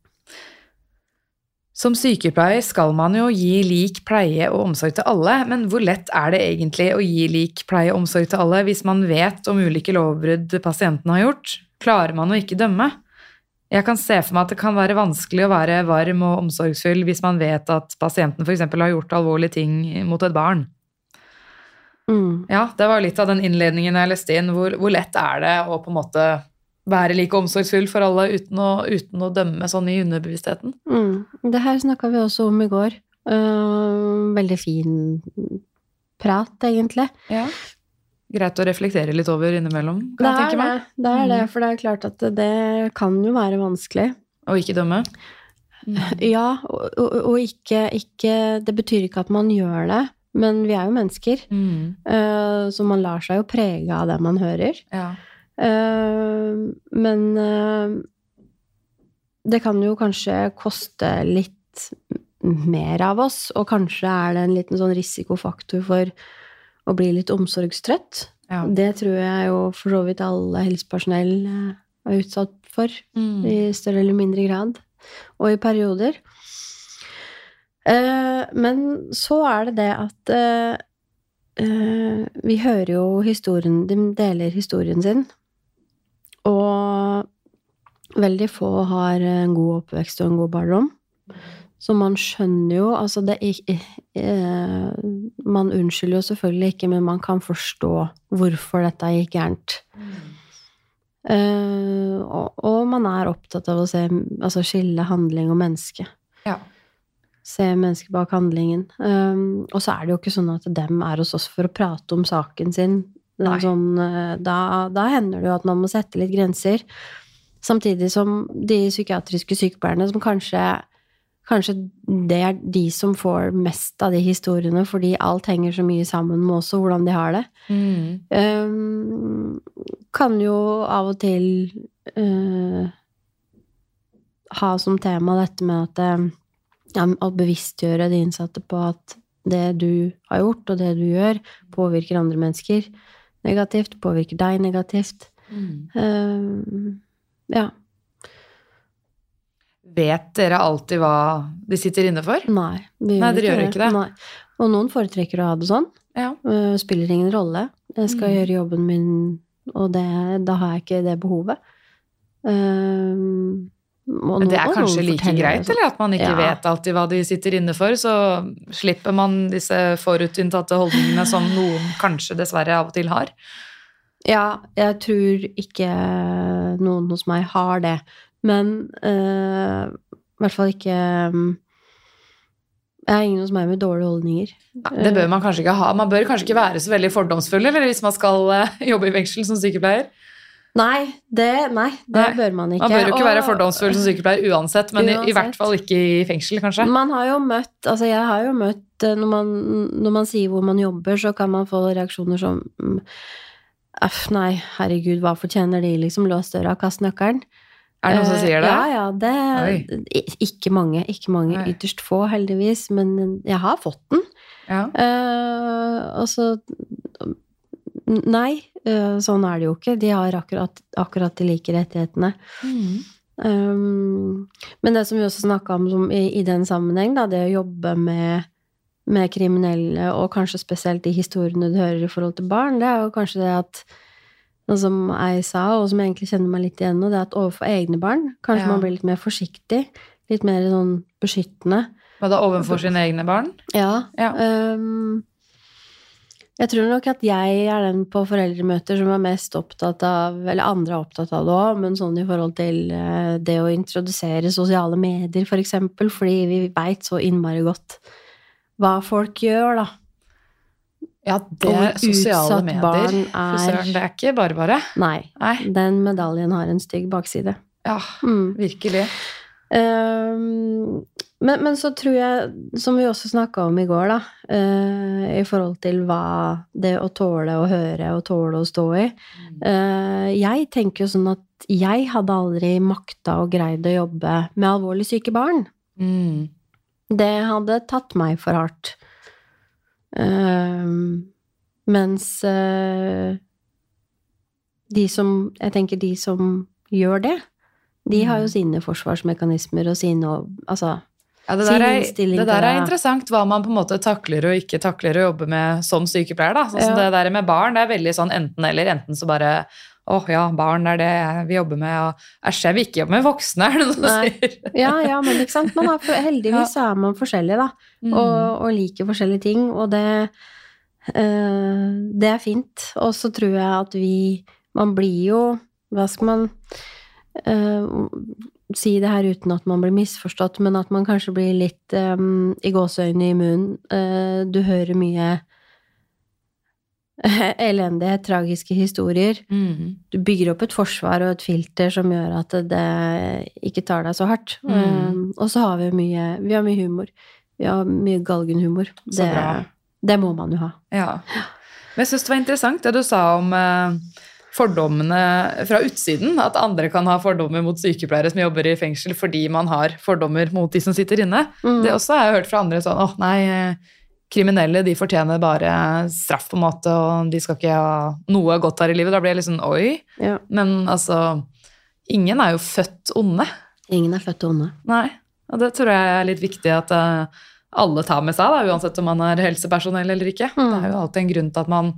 Som sykepleier skal man jo gi lik pleie og omsorg til alle, men hvor lett er det egentlig å gi lik pleie og omsorg til alle hvis man vet om ulike lovbrudd pasienten har gjort? Klarer man å ikke dømme? Jeg kan se for meg at det kan være vanskelig å være varm og omsorgsfull hvis man vet at pasienten f.eks. har gjort alvorlige ting mot et barn. Mm. Ja, det var litt av den innledningen jeg leste inn. Hvor, hvor lett er det å på en måte være like omsorgsfull for alle uten å, uten å dømme sånn i underbevisstheten? Mm. Det her snakka vi også om i går. Uh, veldig fin prat, egentlig. Ja. Greit å reflektere litt over innimellom, kan Det jeg tenke det, meg. det er det, Mm. for det er klart at det, det kan jo være vanskelig. Og ikke dømme. Ja, og, og, og ikke, ikke Det betyr ikke at man gjør det, men vi er jo mennesker. Mm. eh, så man lar seg jo prege av det man hører. Ja. Eh, men eh, det kan jo kanskje koste litt mer av oss, og kanskje er det en liten sånn risikofaktor for å bli litt omsorgstrøtt. Ja. Det tror jeg jo for så vidt alle helsepersonell eh, er utsatt for, Mm. i større eller mindre grad, og i perioder. Eh, men så er det det at eh, eh, vi hører jo historien De deler historien sin. Og veldig få har en god oppvekst og en god barndom. Så man skjønner jo Altså, det er eh, Man unnskylder jo selvfølgelig ikke, men man kan forstå hvorfor dette gikk gærent. Uh, og, og man er opptatt av å se, altså skille handling og menneske. Ja. Se mennesket bak handlingen. Um, og så er det jo ikke sånn at dem er hos oss for å prate om saken sin. Sånn, eh, da, da hender det jo at man må sette litt grenser. Samtidig som de psykiatriske sykepleierne som kanskje Kanskje det er de som får mest av de historiene, fordi alt henger så mye sammen med også hvordan de har det. Mm. Um, kan jo av og til uh, ha som tema dette med at eh, ja, å bevisstgjøre de innsatte på at det du har gjort, og det du gjør, påvirker andre mennesker negativt, påvirker deg negativt. Mm. Uh, ja. Vet dere alltid hva de sitter inne for? Nei. Vi Nei, dere gjør ikke det. Nei. Og noen foretrekker å ha det sånn. Ja. Uh, spiller ingen rolle. Jeg skal Mm. gjøre jobben min, og det, da har jeg ikke det behovet. Um, Men det er kanskje like greit, sånn. eller at man ikke Ja. vet alltid hva de sitter inne for, så slipper man disse forutinntatte holdningene som noen kanskje dessverre av og til har. Ja, jeg tror ikke noen hos meg har det. Men eh, i hvert fall ikke um, Jeg har ingen hos meg med dårlige holdninger. Ja, Det bør man kanskje ikke ha. Man bør kanskje ikke være så veldig fordomsfull eller hvis man skal eh, jobbe i fengsel som sykepleier. Nei, det, nei, det Nei, bør man ikke. Man bør jo ikke Og- være fordomsfull som sykepleier uansett, men i, i hvert fall ikke i fengsel, kanskje. Man har jo møtt Altså, jeg har jo møtt eh, Når man, når man sier hvor man jobber, så kan man få reaksjoner som Æff, nei, herregud, hva fortjener de, liksom? Lås døra, kast nøkkelen. Er det noen som Eh, sier det? Ja, ja. Det i- Ikke mange. Ikke mange. Nei. Ytterst få, heldigvis. Men jeg har fått den. Ja. Eh, altså Nei, eh, sånn er det jo ikke. De har akkurat, akkurat de like rettighetene. Mm. Um, men det som vi også snakka om som i, i den sammenheng, da, det å jobbe med, med kriminelle, og kanskje spesielt de historiene du hører i forhold til barn, det er jo kanskje det at som jeg sa, og som jeg egentlig kjenner meg litt igjen nå, det er at overfor egne barn kanskje Ja. man blir litt mer forsiktig. Litt mer sånn beskyttende. Hva da, overfor sine egne barn? Ja. Ja. Um, jeg tror nok at jeg er den på foreldremøter som er mest opptatt av Eller andre er opptatt av det òg, men sånn i forhold til eh, det å introdusere sosiale medier, for eksempel, fordi vi veit så innmari godt hva folk gjør, da. Ja, det er sosiale medier. er- det er ikke bare bare. Nei. Nei. Den medaljen har en stygg bakside. Ja, Mm. virkelig. Men, men så tror jeg, som vi også snakka om i går, da, uh, i forhold til hva det å tåle å høre og tåle å stå i uh, Jeg tenker jo sånn at jeg hadde aldri makta og greid å jobbe med alvorlig syke barn. Mm. Det hadde tatt meg for hardt. Uh, mens eh, de som Jeg tenker de som gjør det, de har jo Mm. sine forsvarsmekanismer og sine Altså Ja, det der, er, det der er interessant, hva man på en måte takler og ikke takler å jobbe med som sykepleier. da. Sånn Ja. Det der med barn det er veldig sånn enten-eller. Enten så bare åh ja, barn er det jeg vil jobbe med, og æsj, jeg vil ikke jobbe med voksne, er det noen som sier. Ja, ja, men ikke sant? Man er, heldigvis så er man forskjellig, da. Mm. Og, og liker forskjellige ting, og det øh, Det er fint. Og så tror jeg at vi Man blir jo Hva skal man eh, si det her uten at man blir misforstått, men at man kanskje blir litt um, i gåseøynene i munnen. Uh, du hører mye elendige, tragiske historier. Mm. du bygger opp et forsvar og et filter som gjør at det ikke tar deg så hardt. Mm. Um, og så har vi mye, vi har mye humor. Vi har mye galgenhumor. Så Det, bra. det må man jo ha. Ja. Men jeg syns det var interessant det du sa om eh, fordommene fra utsiden. At andre kan ha fordommer mot sykepleiere som jobber i fengsel fordi man har fordommer mot de som sitter inne. Mm. Det også har jeg hørt fra andre sånn åh nei, eh, kriminelle de fortjener bare straff på en måte, og de skal ikke ha noe godt her i livet. Da blir jeg sånn oi. Ja. Men altså, ingen er jo født onde. Ingen er født onde. Nei. Og det tror jeg er litt viktig at eh, alle tar med seg, da, uansett om man er helsepersonell eller ikke. Mm. Det er jo alltid en grunn til at man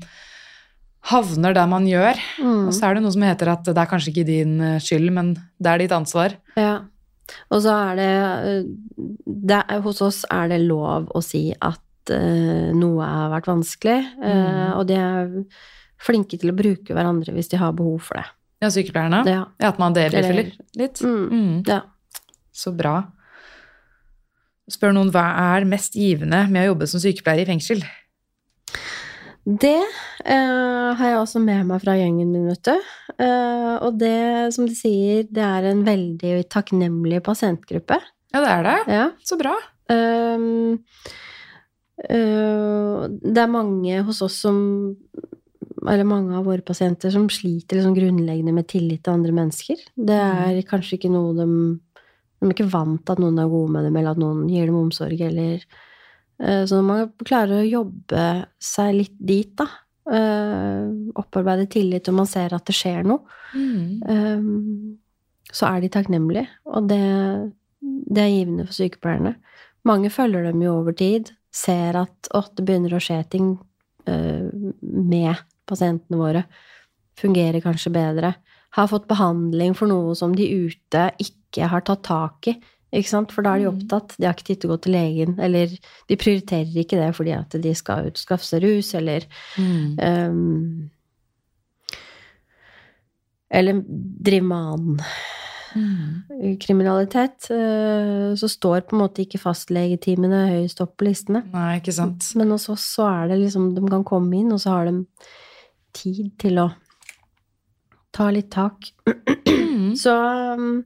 havner der man gjør. Mm. Og så er det noe som heter at det er kanskje ikke din eh, skyld, men det er ditt ansvar. Ja. Og så er det, uh, det er, Hos oss er det lov å si at uh, noe har vært vanskelig, uh, Mm. og de er flinke til å bruke hverandre hvis de har behov for det. Ja, sykepleierne. Ja. Ja, at man debrifer litt. litt. Mm. Mm. ja. Så bra. Spør noen hva er mest givende med å jobbe som sykepleier i fengsel? Det eh, har jeg også med meg fra gjengen min, vet du. Eh, og det, som de sier, det er en veldig takknemlig pasientgruppe. Ja, det er det. Ja. Så bra. Um, uh, det er mange hos oss som Eller mange av våre pasienter som sliter liksom grunnleggende med tillit til andre mennesker. Det er kanskje ikke noe de De er ikke vant til at noen er gode med dem, eller at noen gir dem omsorg, eller Så når man klarer å jobbe seg litt dit, da, uh, opparbeide tillit, og man ser at det skjer noe, Mm. Um, så er de takknemlige, og det, det er givende for sykepleierne. Mange følger dem jo over tid, ser at å, det begynner å skje ting med pasientene våre. Fungerer kanskje bedre. Har fått behandling for noe som de ute ikke har tatt tak i. Ikke sant? For da er de Mm. opptatt. De har ikke tid til å gå til legen. Eller de prioriterer ikke det fordi at de skal ut og seg rus, eller Mm. um, eller drive med annen Mm. kriminalitet, eh, så står på en måte ikke fastlegetimene høyest opp på listene. Nei, ikke sant. Men hos oss så er det liksom De kan komme inn, og så har de tid til å ta litt tak. Mm. Så um,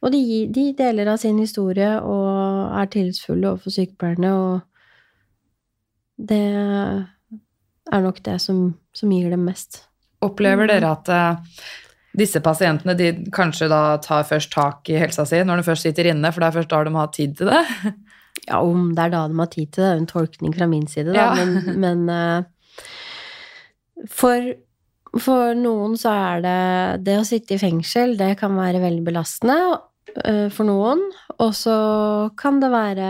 Og de, de deler av sin historie og er tillitsfulle overfor sykepleierne, og det er nok det som, som gir dem mest. Opplever Mm. dere at eh, disse pasientene de kanskje da tar først tak i helsa si når de først sitter inne, for det er først da de har tid til det? Ja, om det er da de har tid til det, er en tolkning fra min side, da. Ja. Men, men eh, for, for noen så er det Det å sitte i fengsel, det kan være veldig belastende for noen. Og så kan det være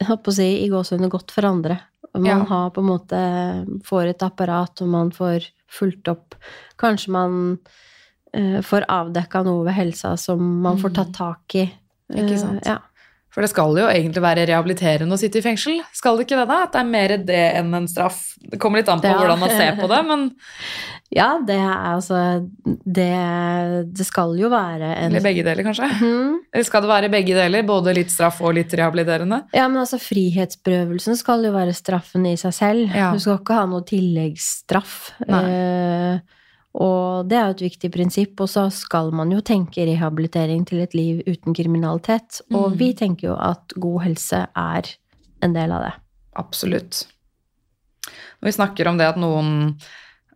Jeg holdt på å si i gåsehudene godt for andre. Man Ja. har på en måte Får et apparat, og man får fulgt opp. Kanskje man eh, får avdekka noe ved helsa som man får tatt tak i. Ikke Eh, sant. ja. For det skal jo egentlig være rehabiliterende å sitte i fengsel. Skal det ikke det, da? At det er mer det enn en straff? Det kommer litt an på Ja. hvordan man ser på det, men Ja, det er altså Det, det skal jo være en Eller begge deler, kanskje? Mm. Eller skal det være begge deler? Både litt straff og litt rehabiliterende? Ja, men altså frihetsberøvelsen skal jo være straffen i seg selv. Ja. Du skal ikke ha noe tilleggsstraff. Nei. Eh, Og det er jo et viktig prinsipp, og så skal man jo tenke rehabilitering til et liv uten kriminalitet. Og Mm. vi tenker jo at god helse er en del av det. Absolutt. Når vi snakker om det at noen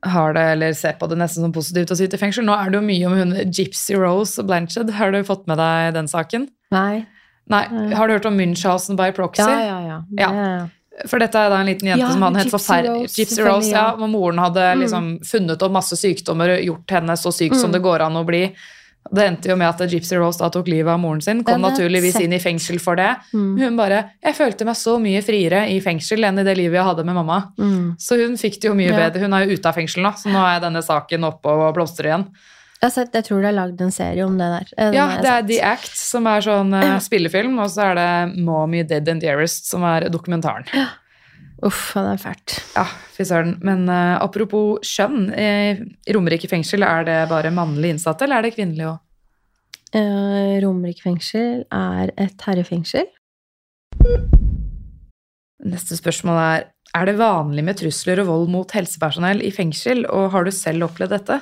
har det, eller ser på det nesten som positivt å sitte i fengsel. Nå er det jo mye om hun Gypsy Rose Blanchard. Har du fått med deg den saken? Nei. Nei, har du hørt om Munchhausen by proxy? Ja, ja, ja. Ja. For dette er da en liten jente Ja, som hadde helt forferdelig Gypsy Rose, ja. ja. Moren hadde liksom funnet opp masse sykdommer og gjort henne så syk som Mm. det går an å bli. Det endte jo med at Gypsy Rose da tok livet av moren sin. Kom Den naturligvis inn i fengsel for det. Mm. Hun bare 'Jeg følte meg så mye friere i fengsel enn i det livet jeg hadde med mamma'. Mm. Så hun fikk det jo mye Ja. bedre. Hun er jo ute av fengsel nå, så nå er denne saken oppe og blomstrer igjen. Jeg, jeg tror det er lagd en serie om det der. Eh, den Ja, det er. The Act, som er sånn eh, spillefilm, og så er det Mommy Dead and Dearest, som er dokumentaren. Uff, det er fælt. Ja, fy søren. Men uh, apropos kjønn, i Romerike fengsel, er det bare mannlige innsatte, eller er det kvinnelige òg? Uh, Romerike fengsel er et herrefengsel. Neste spørsmål er er det vanlig med trusler og vold mot helsepersonell i fengsel, og har du selv opplevd dette?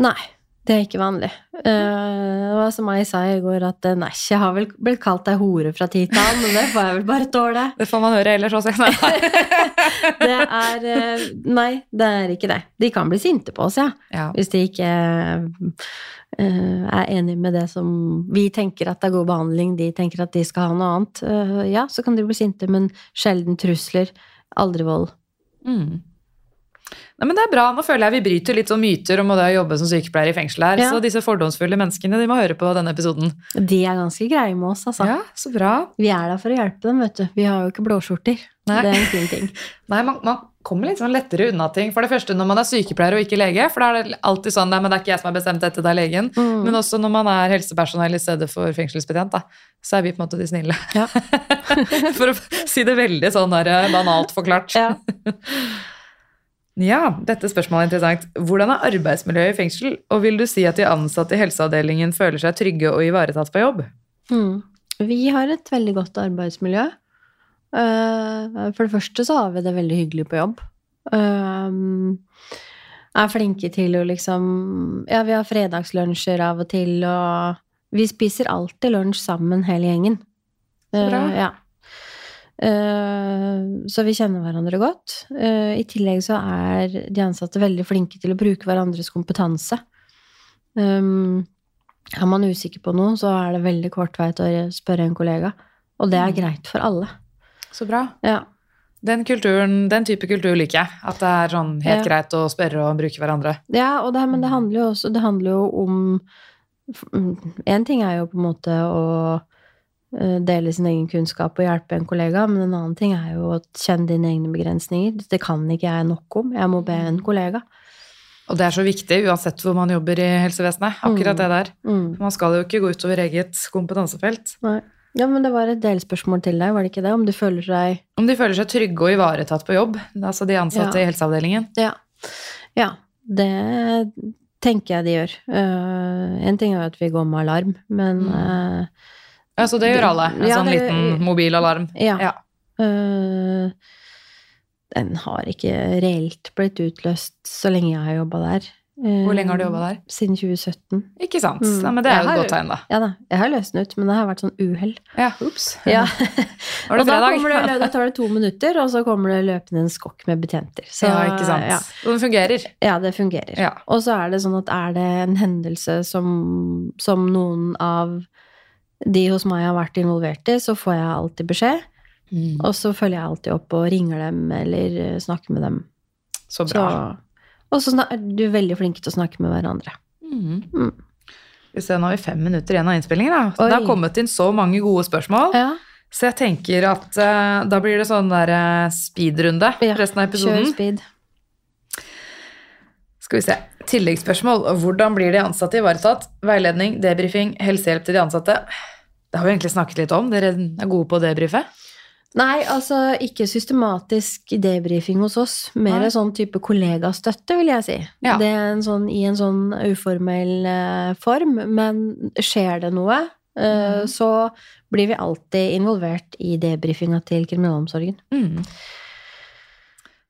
Nei, det er ikke vanlig. Uh, var som jeg sa i går, at eh, nei, jeg har vel blitt kalt ei hore fra tid til annen, men det får jeg vel bare tåle. Det får man høre ellers også. Det er uh, Nei, det er ikke det. De kan bli sinte på oss, ja. ja. Hvis de ikke uh, er enig med det som vi tenker at det er god behandling, de tenker at de skal ha noe annet. Ja, så kan de bli sinte, men sjelden trusler. Aldri vold. Mm. Nei, men det er bra. Nå føler jeg vi bryter litt sånn myter om det å jobbe som sykepleier i fengsel her. Ja. Så disse fordomsfulle menneskene de må høre på denne episoden. De er ganske greie med oss, altså. Ja, så bra. Vi er der for å hjelpe dem, vet du. Vi har jo ikke blåskjorter. Nei. Det er en fin ting. Nei, man, man kommer litt sånn lettere unna ting. For det første når man er sykepleier og ikke lege, for da er det alltid sånn nei, men det er ikke jeg som har bestemt dette, det er legen. Mm. Men også når man er helsepersonell i stedet for fengselsbetjent, da, så er vi på en måte de snille. Ja. for å si det veldig sånn der, eh, banalt forklart. Ja. Ja, dette spørsmålet er interessant. Hvordan er arbeidsmiljøet i fengsel, og vil du si at de ansatte i helseavdelingen føler seg trygge og ivaretatt på jobb? Mm. Vi har et veldig godt arbeidsmiljø. Eh, For det første så har vi det veldig hyggelig på jobb. Um, er flinke til å liksom Ja, vi har fredagslunsjer av og til, og vi spiser alltid lunsj sammen, hele gjengen. Bra. Eh, ja. Eh, så vi kjenner hverandre godt. Eh, I tillegg så er de ansatte veldig flinke til å bruke hverandres kompetanse. Um, er man usikker på noe, så er det veldig kort vei til å spørre en kollega. Og det er Mm. greit for alle. Så bra. Ja. Den, kulturen, den type kultur liker jeg. At det er sånn helt Ja. greit å spørre og bruke hverandre. Ja, og det, men det handler jo også det handler jo om En ting er jo på en måte å eh, dele sin egen kunnskap og hjelpe en kollega, men en annen ting er jo å kjenne dine egne begrensninger. Det kan ikke jeg nok om. Jeg må be en kollega. Og det er så viktig uansett hvor man jobber i helsevesenet. Akkurat Mm. det der. Mm. Man skal jo ikke gå utover eget kompetansefelt. Nei. Ja, men det var et delspørsmål til deg, var det ikke det? Om du føler seg Om de føler seg trygge og ivaretatt på jobb, altså de ansatte Ja. i helseavdelingen. Ja. ja. Det tenker jeg de gjør. Uh, en ting er jo at vi går med alarm, men Mm. eh, Ja, så det gjør alle. En Ja, sånn det- liten mobilalarm. Ja. Ja. Uh, den har ikke reelt blitt utløst så lenge jeg har jobba der. Eh, Hvor lenge har du jobba der? Siden 2017. Ikke sant? Mm. Ja, men det er jo et godt tegn, da. Ja da, jeg har løst den ut, men det har vært sånn uhell. Ja, ups. Ja. Var det og da, fredag? kommer det, da tar det to minutter, og så kommer det løpende en skokk med betjenter. Så, ja, ikke sant. Ja, Og den fungerer. ja, det fungerer. Ja. Og så er det sånn at er det en hendelse som, som noen av de hos meg har vært involvert i, så får jeg alltid beskjed. Mm. Og så følger jeg alltid opp og ringer dem eller eh, snakker med dem. Så bra. og så er du veldig flinke til å snakke med hverandre. Mm. Mm. Se, Nå har vi fem minutter igjen av innspillingen. Da. Oi. Det har kommet inn så mange gode spørsmål. Ja, Så jeg tenker at uh, da blir det sånn der speed-runde Ja, resten av episoden. kjør speed. Skal vi se. Tilleggsspørsmål. Hvordan blir de ansatte ivaretatt? Veiledning, debrifing, helsehjelp til de ansatte. Det har vi egentlig snakket litt om. Dere er gode på å debrife. Nei, altså ikke systematisk debrifing hos oss. Mer Nei. sånn type kollegastøtte, vil jeg si. Ja. Det er en sånn, i en sånn uformell eh, form. Men skjer det noe, eh, Mhm. så blir vi alltid involvert i debrifinga til kriminalomsorgen. Mm.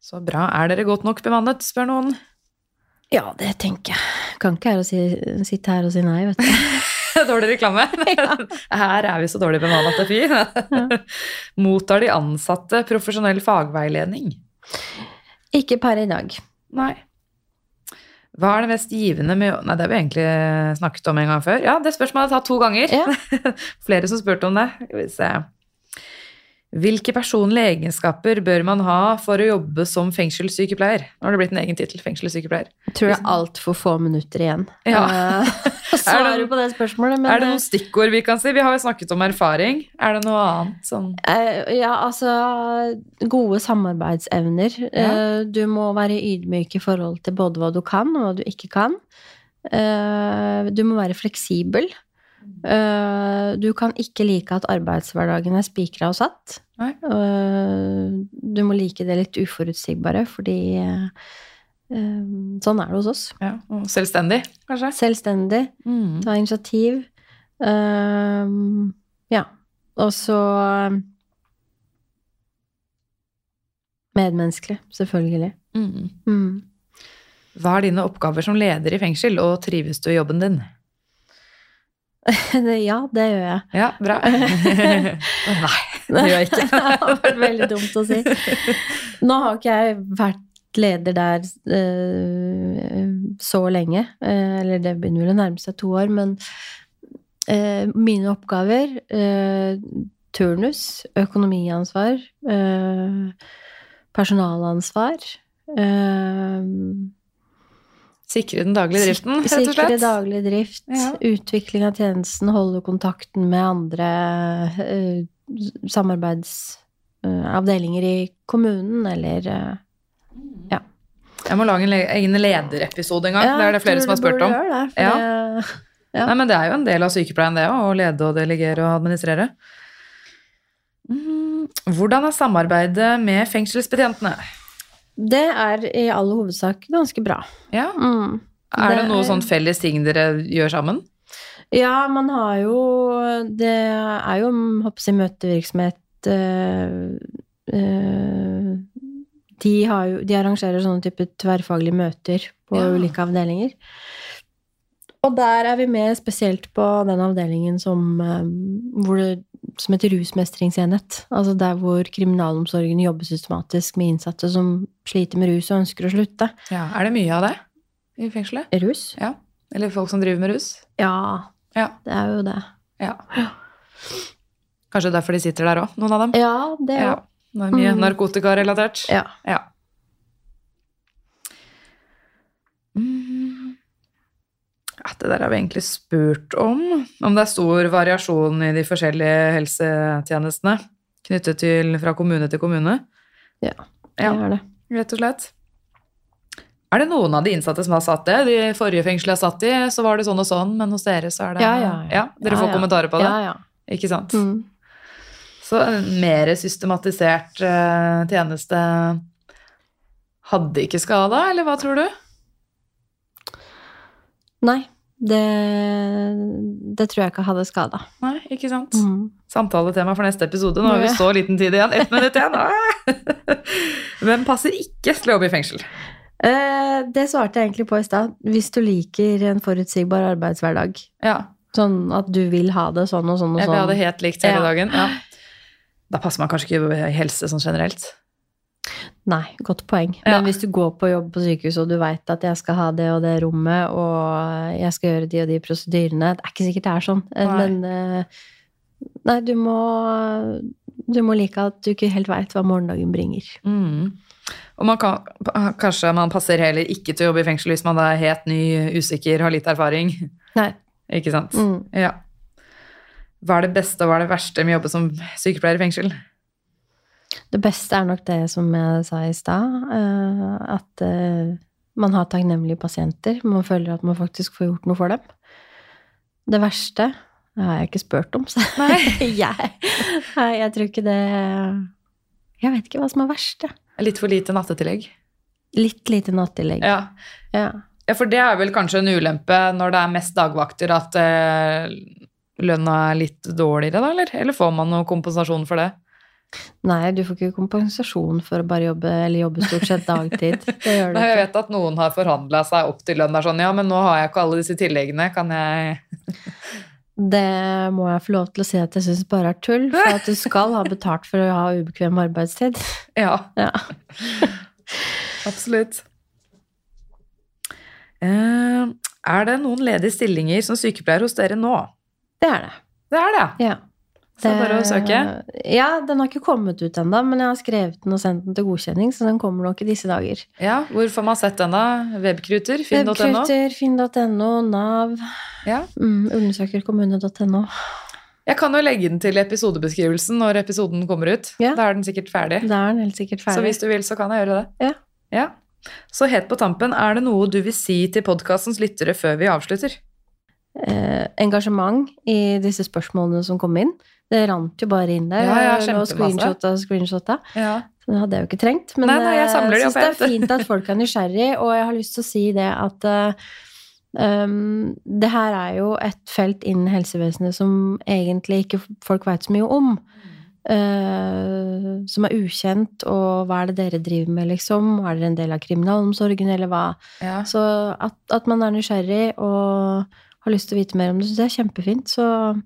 Så bra. Er dere godt nok bemannet, spør noen. Ja, det tenker jeg. Kan ikke her si, sitte her og si nei, vet du. Dårlig reklame. Her er vi så dårlig bemannet til fy. Mottar de ansatte profesjonell fagveiledning? Ikke per i dag. Nei. Hva er det mest givende med Nei, det har vi egentlig snakket om en gang før. Ja, det spørsmålet har jeg tatt to ganger. Ja. Flere som spurte om det. Skal vi se. Hvilke personlige egenskaper bør man ha for å jobbe som fengselssykepleier? Nå har det blitt en egen tittel, fengselssykepleier. Jeg tror det er altfor få minutter igjen. Ja. Eh, å Er svare på det spørsmålet, men er det noen stikkord vi kan si? Vi har jo snakket om erfaring. Er det noe annet Eh, Ja, altså Gode samarbeidsevner. Ja. Eh, Du må være ydmyk i forhold til både hva du kan, og hva du ikke kan. Eh, Du må være fleksibel. Eh, Du kan ikke like at arbeidshverdagen er spikra og satt. Nei. Eh, Du må like det litt uforutsigbare, fordi eh, sånn er det hos oss. ja, Selvstendig, kanskje? Selvstendig. Mm. Ta initiativ. Ja. Og så Medmenneskelig, selvfølgelig. Mm. Mm. Hva er dine oppgaver som leder i fengsel, og trives du i jobben din? Ja, det gjør jeg. Ja, bra. Nei, det gjør jeg ikke. det har vært veldig dumt å si. Nå har ikke jeg vært leder der eh, så lenge, eh, eller det begynner vel å nærme seg to år, men eh, mine oppgaver turnus, økonomiansvar, personalansvar Sikre den daglige driften, rett og slett? Sikre daglig drift, Ja. utvikling av tjenesten, holde kontakten med andre uh, samarbeidsavdelinger i kommunen, eller eh, Jeg må lage en egen lederepisode en gang. det er det flere som har spurt om. det, Ja. det- Ja. Nei, men det er jo en del av sykepleien, det å lede og delegere og administrere. Mm, Hvordan er samarbeidet med fengselsbetjentene? Det er i all hovedsak ganske bra. Ja. Mm. Er det Det noe sånn felles ting dere gjør sammen? Ja, man har jo Det er jo, håper jeg, møtevirksomhet øh, øh, de, har jo, de arrangerer sånne type tverrfaglige møter på Ja. ulike avdelinger. Og der er vi med spesielt på den avdelingen som, eh, hvor det, som heter rusmestringsenhet. Altså der hvor kriminalomsorgen jobber systematisk med innsatte som sliter med rus og ønsker å slutte. Ja, Er det mye av det i fengselet? Rus? Ja. Eller folk som driver med rus? Ja, Ja. det er jo det. ja. Kanskje derfor de sitter der òg, noen av dem? Ja, det er Ja. Det er mye Mm. narkotikarelatert. Ja. Ja. Mm. Ja, det der har vi egentlig spurt om. Om det er stor variasjon i de forskjellige helsetjenestene knyttet til fra kommune til kommune. Ja, Det Ja. er det. Rett og slett. Er det noen av de innsatte som har satt det? De forrige fengselet jeg satt i, så var det sånn og sånn, men hos dere så er det Ja, ja, ja. Dere får kommentarer på det? Ja, ja. Ikke sant? Mm. Så en mer systematisert eh, tjeneste hadde ikke skada, eller hva tror du? Nei, det, det tror jeg ikke hadde skada. Nei, ikke sant? Mm. Samtaletema for neste episode. Nå har vi så liten tid igjen. Ett minutt igjen. Hvem passer ikke til å jobbe i fengsel? Eh, det svarte jeg egentlig på i stad. Hvis du liker en forutsigbar arbeidshverdag. Ja, Sånn at du vil ha det sånn og sånn og sånn. jeg vil ha sånn. det helt likt hele Ja. dagen. Ja. Da passer man kanskje ikke i helse sånn generelt. Nei, godt poeng. Ja. Men hvis du går på jobb på sykehus og du veit at jeg skal ha det og det rommet, og jeg skal gjøre de og de prosedyrene Det er ikke sikkert det er sånn, eh, Nei. men eh, Nei, du må Du må like at du ikke helt veit hva morgendagen bringer. Mm. Og man kan, kanskje man passer heller ikke til å jobbe i fengsel hvis man er helt ny, usikker, har litt erfaring. Nei. Ikke sant? Mm. Ja. Hva er det beste og hva er det verste med å jobbe som sykepleier i fengsel? Det beste er nok det som jeg sa i stad, eh, at eh, man har takknemlige pasienter. Man føler at man faktisk får gjort noe for dem. Det verste det har jeg ikke spurt om, så jeg, nei, jeg tror ikke det Jeg vet ikke hva som er verst, jeg. Litt for lite nattetillegg. Litt lite nattetillegg. Ja. Ja. ja, for det er vel kanskje en ulempe når det er mest dagvakter, at eh, lønna er litt dårligere, da, eller? Eller får man noe kompensasjon for det? Nei, du får ikke kompensasjon for å bare jobbe, eller jobbe stort sett dagtid. Det gjør du Nei, jeg vet at noen har forhandla seg opp til lønn. Sånn, ja, men nå har jeg ikke alle disse tilleggene. Kan jeg Det må jeg få lov til å si at jeg syns bare er tull, for at du skal ha betalt for å ha ubekvem arbeidstid. Ja, Ja. absolutt. Eh, er det noen ledige stillinger som sykepleier hos dere nå? Det er det. Det er det. Ja. Så det er bare å søke. Ja, den har ikke kommet ut ennå, men jeg har skrevet den og sendt den til godkjenning, så den kommer nok i disse dager. Ja, Hvor får man sett den, da? Webkruter? Finn.no? Webkruter, finn.no, Nav, Ja. mm, undersøkerkommune.no. Jeg kan jo legge den til episodebeskrivelsen når episoden kommer ut. Ja. Da er den sikkert ferdig. Da er den helt sikkert Så hvis du vil, så kan jeg gjøre det. Ja. ja. Så helt på tampen, er det noe du vil si til podkastens lyttere før vi avslutter? Eh, engasjement i disse spørsmålene som kom inn. Det rant jo bare inn der. Ja, ja, og kjempemasse. screenshotta screenshotta. Ja. Så det hadde jeg jo ikke trengt. Men Nei, nei, jeg eh, synes det er fint at folk er nysgjerrig, og jeg har lyst til å si det at eh, um, det her er jo et felt innen helsevesenet som egentlig ikke folk veit så mye om. Uh, som er ukjent, og hva er det dere driver med, liksom? Er dere en del av kriminalomsorgen, eller hva? Ja. Så at, at man er nysgjerrig og har lyst til å vite mer om det, syns jeg er kjempefint. Så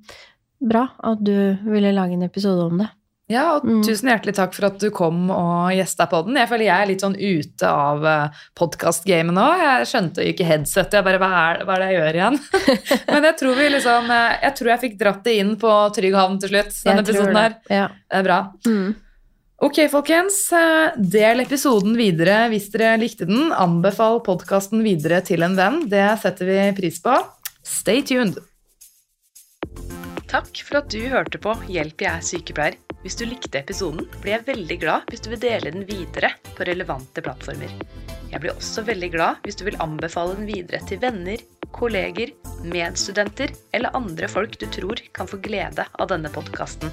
bra at du ville lage en episode om det. Ja, og Mm. tusen hjertelig takk for at du kom og gjesta på den. Jeg føler jeg er litt sånn ute av podkast-gamet nå. Jeg skjønte jo ikke headsetet. Jeg bare, hva er, hva er det jeg gjør igjen? Men jeg tror vi liksom eh, Jeg tror jeg fikk dratt det inn på trygg havn til slutt, denne Jeg episoden her. det. Ja. Det er bra. Mm. Ok, folkens. eh, Del episoden videre hvis dere likte den. Anbefal podkasten videre til en venn. Det setter vi pris på. Stay tuned. Takk for at du hørte på Hjelp, jeg er sykepleier. Hvis du likte episoden, blir jeg veldig glad hvis du vil dele den videre på relevante plattformer. Jeg blir også veldig glad hvis du vil anbefale den videre til venner, kolleger, medstudenter eller andre folk du tror kan få glede av denne podkasten.